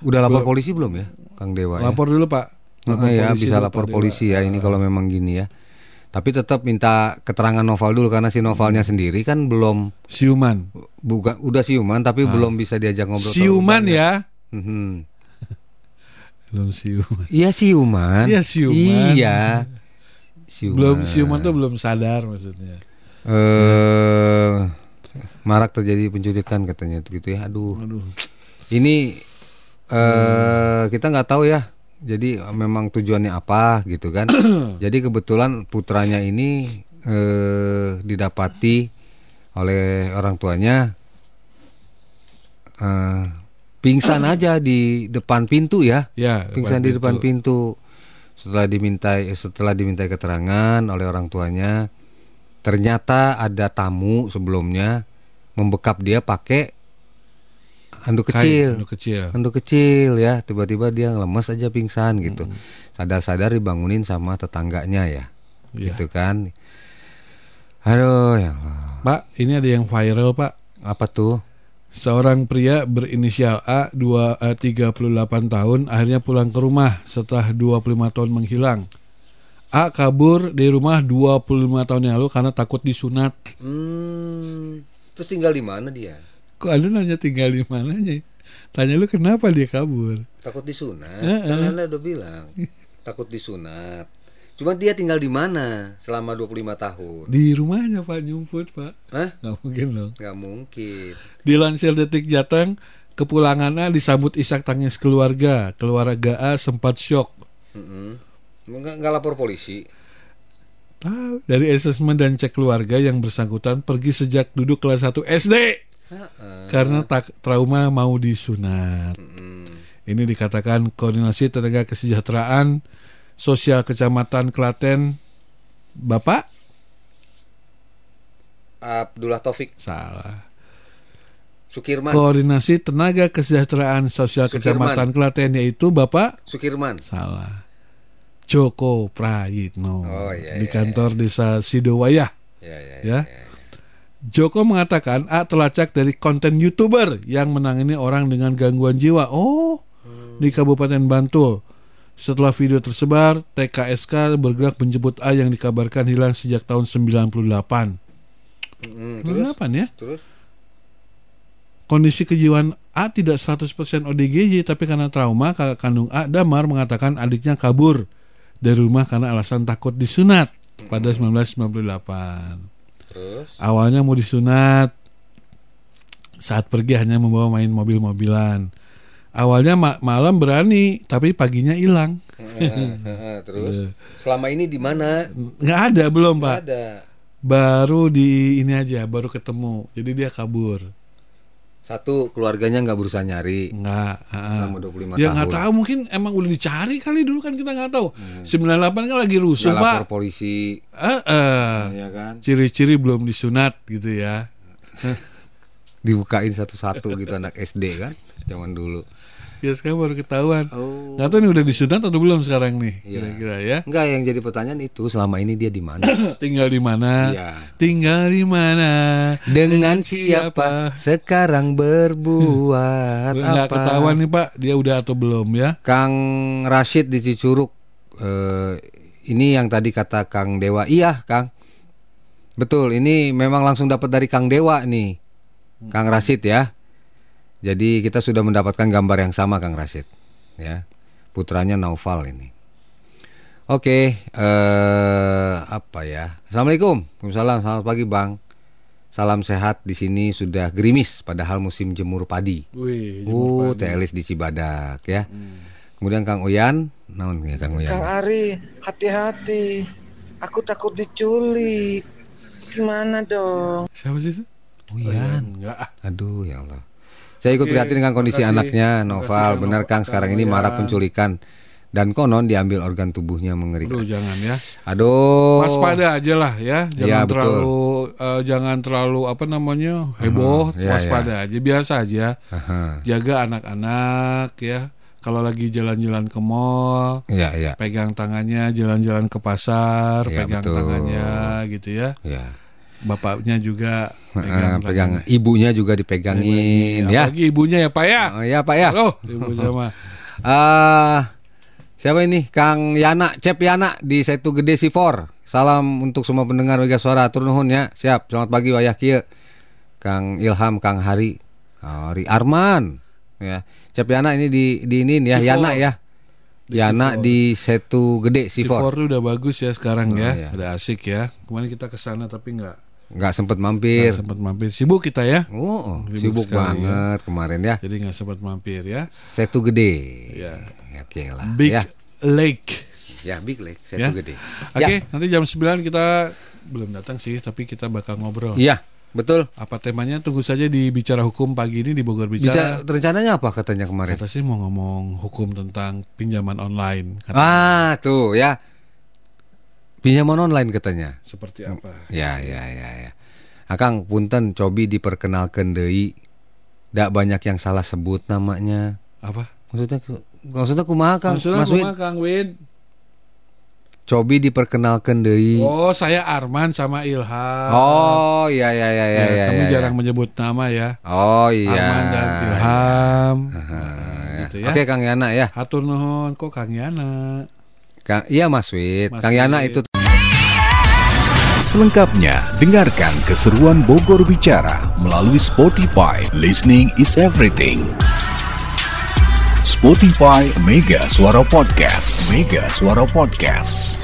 Udah lapor Belum. polisi belum ya, Kang Dewa ya? Lapor dulu Pak. Heeh, ya, polisi bisa lapor polisi ya ini kalau memang gini ya. Tapi tetap minta keterangan Noval dulu karena si Novalnya sendiri kan belum siuman. bukan udah siuman tapi Ah. belum bisa diajak ngobrol. Siuman ya. Mhm. Belum siuman. Iya siuman. Iya, siuman. Iya. Siuman. Belum siuman tuh belum sadar maksudnya. eh marak terjadi penculikan katanya gitu ya. Aduh. Aduh. Ini eh kita nggak tahu ya. Jadi eh, memang tujuannya apa gitu kan. Jadi kebetulan putranya ini eh didapati oleh orang tuanya eh pingsan aja di depan pintu ya. Ya, Pingsan di depan pintu. Setelah dimintai setelah dimintai keterangan oleh orang tuanya, ternyata ada tamu sebelumnya membekap dia pakai handuk kecil. handuk kecil. Handuk kecil ya, tiba-tiba dia lemes aja pingsan gitu. Hmm. Sadar-sadar dibangunin sama tetangganya ya. Iya. Gitu kan. Aduh ya Allah. Pak, ini ada yang viral, Pak. Apa tuh? Seorang pria berinisial A, 2, eh, 38 tahun, akhirnya pulang ke rumah setelah 25 tahun menghilang. A kabur dari rumah 25 tahun yang lalu karena takut disunat. Hmm, terus tinggal di mana dia? Kok ada nanya tinggal di mananya? Tanya lu kenapa dia kabur? Takut disunat. Heeh. Kan Anda udah bilang. takut disunat. Cuma dia tinggal di mana selama 25 tahun? Di rumahnya Pak nyumput Pak. Hah? Nggak mungkin dong. Nggak mungkin. Dilansir detik Jateng, kepulangannya disambut isak tangis keluarga. Keluarga A sempat syok. Mm-mm. Nggak, nggak lapor polisi. Tahu, dari asesmen dan cek keluarga yang bersangkutan pergi sejak duduk kelas 1 SD Karena tak trauma mau disunat. Ini dikatakan koordinasi tenaga kesejahteraan sosial kecamatan Klaten Bapak Abdullah Taufik salah. Sukirman. Koordinasi tenaga kesejahteraan sosial Sukirman. kecamatan Klaten yaitu Bapak Sukirman. salah. Joko Prayitno Oh, iya, di iya, kantor desa Sidowayah. Ya, ya, Ya. Joko mengatakan A telacak dari konten YouTuber yang menangani orang dengan gangguan jiwa. Oh, di Kabupaten Bantul. Setelah video tersebar, TKSK bergerak menjemput A yang dikabarkan hilang sejak tahun 98. Mm, terus? 98 ya? Terus? Kondisi kejiwaan A tidak 100% ODGJ tapi karena trauma kakak kandung A Damar mengatakan adiknya kabur dari rumah karena alasan takut disunat pada 1998. Terus? Awalnya mau disunat. Saat pergi hanya membawa main mobil-mobilan. Awalnya ma- malam berani, tapi paginya hilang. Terus? Eh. Selama ini di mana? Nggak ada belum, Nggak Pak. ada. Baru di ini aja, baru ketemu. Jadi dia kabur. Satu, keluarganya nggak berusaha nyari. Nggak. heeh. Selama 25 Ya tahun. nggak tahu, mungkin emang udah dicari kali dulu kan kita nggak tahu. 98 kan lagi rusuh, Hmm. Nggak Pak. lapor polisi. Eh, eh. Ya kan? Ciri-ciri belum disunat gitu ya. Dibukain satu-satu gitu anak SD kan? Zaman dulu. Ya sekarang baru ketahuan. Oh. Nggak tahu nih udah disunat atau belum sekarang nih, Iya. kira-kira ya. Enggak, yang jadi pertanyaan itu selama ini dia di mana? Tinggal di mana? Iya. Tinggal di mana? Dengan siapa sekarang berbuat Nggak apa? ketahuan nih Pak, dia udah atau belum ya? Kang Rashid di Cicuruk eh, ini yang tadi kata Kang Dewa. Iya, Kang. Betul, ini memang langsung dapat dari Kang Dewa nih. Kang Rashid ya. Jadi kita sudah mendapatkan gambar yang sama Kang Rashid, ya. Putranya Naufal ini. Oke, eh apa ya? Assalamualaikum. Waalaikumsalam. Selamat pagi, Bang. Salam sehat di sini sudah gerimis padahal musim jemur padi. Wih, Oh, Teh Elis di Cibadak ya. Kemudian Kang Uyan, naon ya Kang Uyan? Kang Ari, hati-hati. Aku takut diculik. Gimana dong? Siapa sih itu? Uyan. Enggak. Aduh ya Allah. Saya ikut prihatin dengan kondisi makasih. anaknya Noval. Benar Kang sekarang ini marak penculikan dan konon diambil organ tubuhnya mengerikan. Aduh, jangan ya. Aduh. Waspada aja lah ya, jangan Iya, betul. terlalu eh, jangan terlalu apa namanya? heboh, Aha, iya, waspada aja, biasa aja. Aha. Jaga anak-anak ya. Kalau lagi jalan-jalan ke mall, Iya, iya. pegang tangannya jalan-jalan ke pasar, Iya, pegang betul. tangannya gitu ya. Iya. Bapaknya juga Pegang, pegang, pegang ibunya juga dipegangin ya. Apalagi ibunya ya Pak ya. Oh, ya Pak ya. Halo, ibu sama. Ah, siapa ini? Kang Yana, Cep Yana di Setu Gede Sifor. Salam untuk semua pendengar Mega Suara. Tur nuhun ya. Siap. Selamat pagi wayah kieu. Kang Ilham, Kang Hari, Hari Arman. Ya. Cep Yana ini di di ini ya, Sifor. Yana ya. Di Sifor. di Setu Gede Sifor Sifor. tuh udah bagus ya sekarang Oh, ya. iya. Udah asik ya. Kemarin kita ke sana tapi nggak Nggak nggak mampir. sempat mampir. Sibuk kita ya. Oh, Sibuk sibuk sekali, banget kemarin ya. Jadi nggak sempat mampir ya. Setu Gede. Ya. Oke lah. Big ya. Lake. Ya, Big Lake Setu Ya. Gede. Oke, nanti jam 9 kita belum datang sih, tapi kita bakal ngobrol. Iya, betul. Apa temanya? Tunggu saja di bicara hukum pagi ini di Bogor Bicara, Bicara. rencananya apa katanya kemarin? Kata sih mau ngomong hukum tentang pinjaman online. Kata Ah, tuh ya. Pinjaman online katanya. seperti apa? Ya, ya, ya, ya. Akang punten cobi diperkenalkan deui. Dak banyak yang salah sebut namanya. Apa? Maksudnya maksudnya kumaha Kang? Maksudnya kumaha, Kang Wid? Cobi diperkenalkan deui. Oh, saya Arman sama Ilham. Oh, iya iya iya iya Ya, iya. kami iya. jarang menyebut nama ya. Oh iya. Arman dan Ilham. Ah, gitu ya. ya. Oke Kang Yana ya. Hatur nuhun kok Kang Yana. Kang, iya Mas Wid. Mas Kang Yana Wid. itu Selengkapnya, dengarkan keseruan Bogor Bicara melalui Spotify. Listening is everything. Spotify Mega Suara Podcast. Mega Suara Podcast.